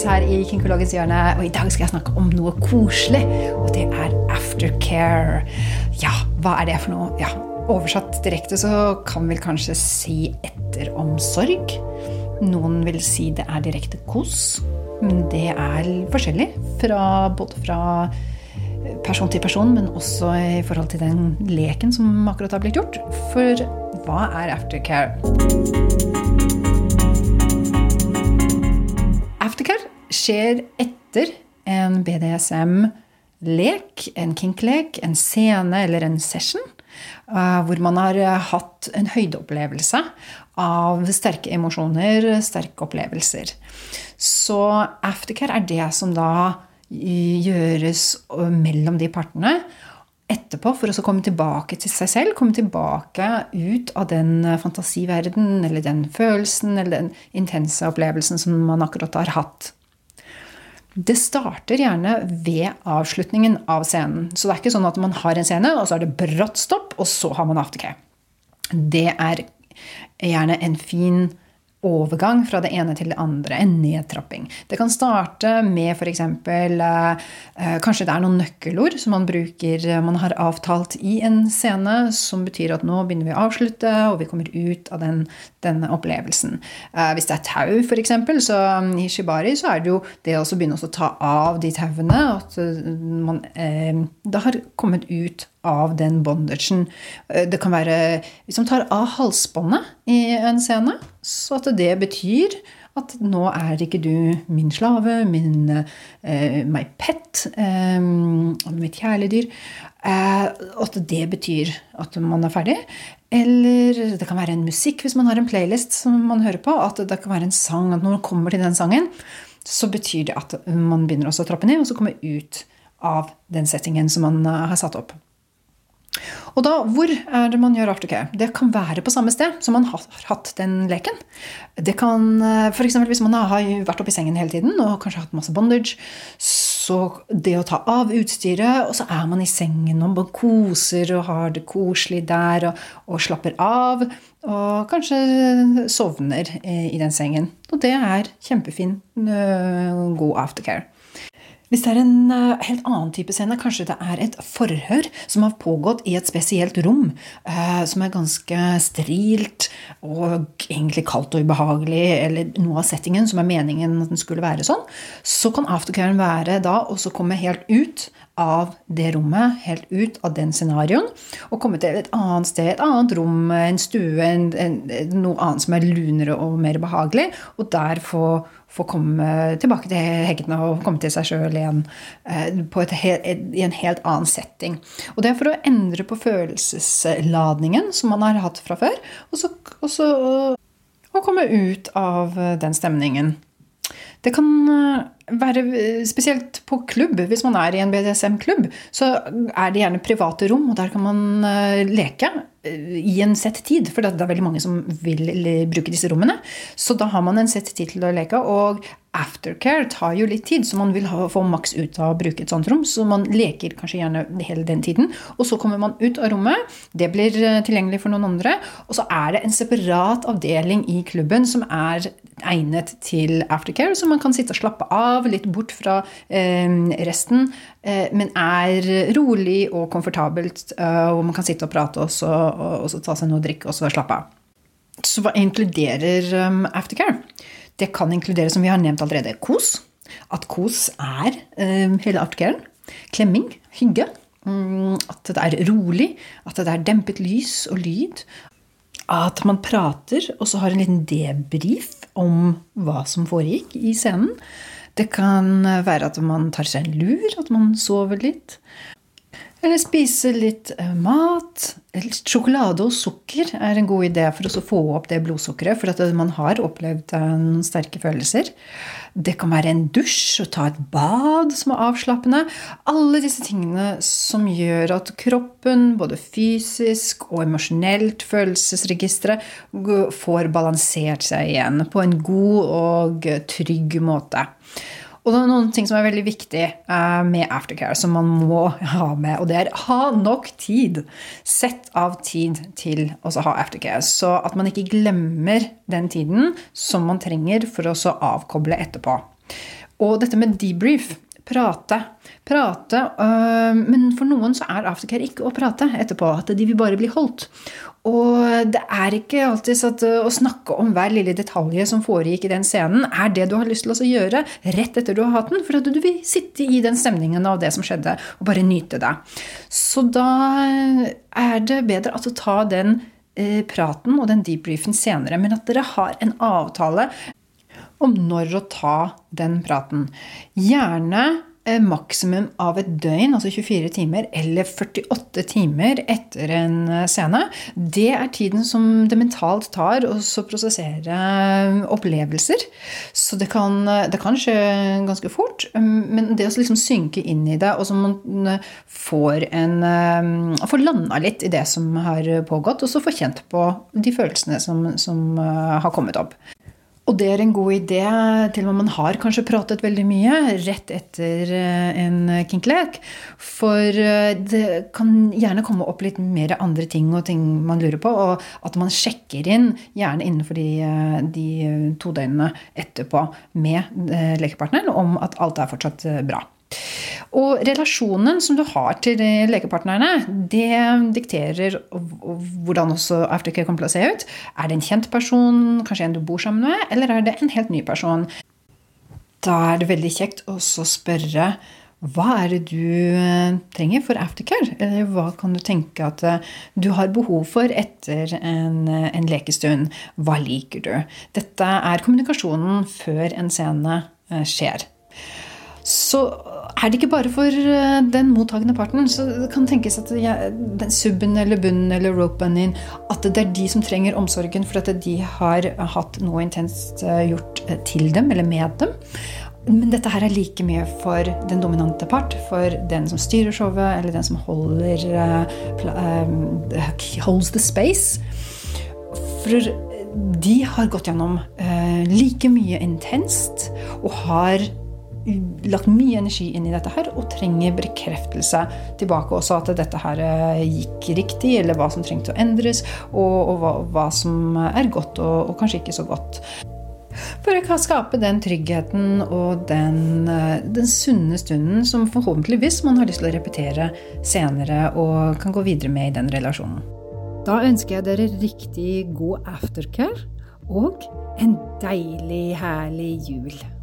Grace her i Kinkologisk hjørne, og i dag skal jeg snakke om noe koselig. Og det er aftercare. Ja, hva er det for noe? Ja, Oversatt direkte så kan vi kanskje si etteromsorg. Noen vil si det er direkte kos. Men det er forskjellig, fra, både fra person til person, men også i forhold til den leken som akkurat har blitt gjort. For hva er aftercare? Skjer etter en BDSM-lek, en kink-lek, en scene eller en session, uh, hvor man har uh, hatt en høydeopplevelse av sterke emosjoner, sterke opplevelser. Så aftercare er det som da gjøres mellom de partene etterpå for å komme tilbake til seg selv, komme tilbake ut av den fantasiverdenen eller den følelsen eller den intense opplevelsen som man akkurat har hatt. Det starter gjerne ved avslutningen av scenen. Så det er ikke sånn at man har en scene, og så er det brått stopp, og så har man aftercare. Det er gjerne en fin overgang fra det ene til det andre. En nedtrapping. Det kan starte med f.eks. Eh, eh, kanskje det er noen nøkkelord som man bruker eh, man har avtalt i en scene, som betyr at nå begynner vi å avslutte, og vi kommer ut av den, denne opplevelsen. Eh, hvis det er tau, f.eks., så um, i shibari så er det jo det å begynne å ta av de tauene. At man eh, da har kommet ut av den bondagen. Eh, det kan være Hvis man tar av halsbåndet i en scene, så at det betyr at nå er ikke du min slave, min uh, my pet, um, mitt kjæledyr. Uh, at det betyr at man er ferdig. Eller det kan være en musikk hvis man har en playlist som man hører på. At det kan være en sang. At når man kommer til den sangen, så betyr det at man begynner også å trappe ned, og så komme ut av den settingen som man har satt opp. Og da, Hvor er det man gjør aftercare? Det kan være på samme sted som man har hatt den leken. Det kan, eh, for Hvis man har vært oppe i sengen hele tiden og kanskje hatt masse bondage, så det å ta av utstyret, og så er man i sengen og man koser og har det koselig der og, og slapper av, og kanskje sovner i den sengen. Og det er kjempefin, eh, god aftercare. Hvis det er en uh, helt annen type scene, kanskje det er et forhør som har pågått i et spesielt rom, uh, som er ganske strilt og egentlig kaldt og ubehagelig, eller noe av settingen som er meningen at den skulle være sånn, så kan aftercaren være da å komme helt ut av det rommet, helt ut av den scenarioen, og komme til et annet sted, et annet rom, en stue, en, en, noe annet som er lunere og mer behagelig, og der få få komme tilbake til hekkene og komme til seg sjøl igjen et, i en helt annen setting. Og det er for å endre på følelsesladningen som man har hatt fra før, og så, og så og komme ut av den stemningen. Det kan eh, være spesielt på klubb. Hvis man er i en BDSM-klubb, så er det gjerne private rom, og der kan man eh, leke i en sett tid. For det er veldig mange som vil bruke disse rommene. Så da har man en sett tid til å leke. Og aftercare tar jo litt tid, så man vil få maks ut av å bruke et sånt rom. Så man leker kanskje gjerne hele den tiden. Og så kommer man ut av rommet. Det blir eh, tilgjengelig for noen andre. Og så er det en separat avdeling i klubben som er egnet til aftercare, så man kan sitte og slappe av litt bort fra eh, resten, eh, men er rolig og komfortabelt. Eh, og man kan sitte og prate og, og ta seg noe å drikke og så slappe av. Så hva inkluderer aftercare? Det kan inkludere, som vi har nevnt allerede, kos. At kos er hele aftercaren. Klemming, hygge. Um, at det er rolig. At det er dempet lys og lyd. At man prater, og så har en liten debrief om hva som foregikk i scenen. Det kan være at man tar seg en lur, at man sover litt. Eller spise litt mat. Litt Sjokolade og sukker er en god idé for å få opp det blodsukkeret. For man har opplevd eh, noen sterke følelser. Det kan være en dusj og ta et bad som er avslappende. Alle disse tingene som gjør at kroppen, både fysisk og emosjonelt, følelsesregisteret, får balansert seg igjen på en god og trygg måte. Og det er noen ting som er veldig viktig eh, med aftercare, som man må ha med. Og det er ha nok tid. Sett av tid til å ha aftercare. Så at man ikke glemmer den tiden som man trenger for å avkoble etterpå. Og dette med debrief, prate. Prate, øh, Men for noen så er aftercare ikke å prate etterpå. At de vil bare bli holdt. Og det er ikke alltid at øh, å snakke om hver lille detalj som foregikk i den scenen, er det du har lyst til å gjøre rett etter du har hatt den. For at du vil sitte i den stemningen av det som skjedde, og bare nyte det. Så da er det bedre at du tar den øh, praten og den debriefen senere, men at dere har en avtale om når å ta den praten. Gjerne eh, maksimum av et døgn, altså 24 timer, eller 48 timer etter en eh, scene. Det er tiden som det mentalt tar å prosessere eh, opplevelser. Så det kan, det kan, skje ganske fort. Men det å liksom synke inn i det, og så man får, en, får landa litt i det som har pågått, og så få kjent på de følelsene som, som har kommet opp. Og det er en god idé, til og med man har kanskje pratet veldig mye rett etter eh, en kinklek. For eh, det kan gjerne komme opp litt mer andre ting og ting man lurer på. Og at man sjekker inn, gjerne innenfor de, eh, de to døgnene etterpå, med lekepartneren om at alt er fortsatt bra. Og relasjonen som du har til lekepartnerne, det dikterer hvordan også aftercare kommer til å se ut. Er det en kjent person, kanskje en du bor sammen med, eller er det en helt ny person? Da er det veldig kjekt å spørre hva er det du eh, trenger for aftercare? Eller hva kan du tenke at eh, du har behov for etter en, eh, en lekestund? Hva liker du? Dette er kommunikasjonen før en scene skjer. Så er det ikke bare for eh, den mottagende parten. Så det kan tenkes at den subben eller bunnen eller ropen din at det er de som trenger omsorgen for at de har hatt noe intenst eh, gjort eh, til dem eller med dem. Men dette her er like mye for den dominante part, for den som styrer showet, eller den som holder holds the space. For de har gått gjennom like mye intenst og har lagt mye energi inn i dette her og trenger bekreftelse tilbake også at dette her eh, gikk riktig, eller hva som trengte å endres, og, og hva, hva, som er godt og, og, kanskje ikke så godt. For å skape den tryggheten og den, eh, den sunne stunden som forhåpentligvis man har lyst til å repetere senere og kan gå videre med i den relasjonen. Da ønsker jeg dere riktig god aftercare og en deilig, herlig jul.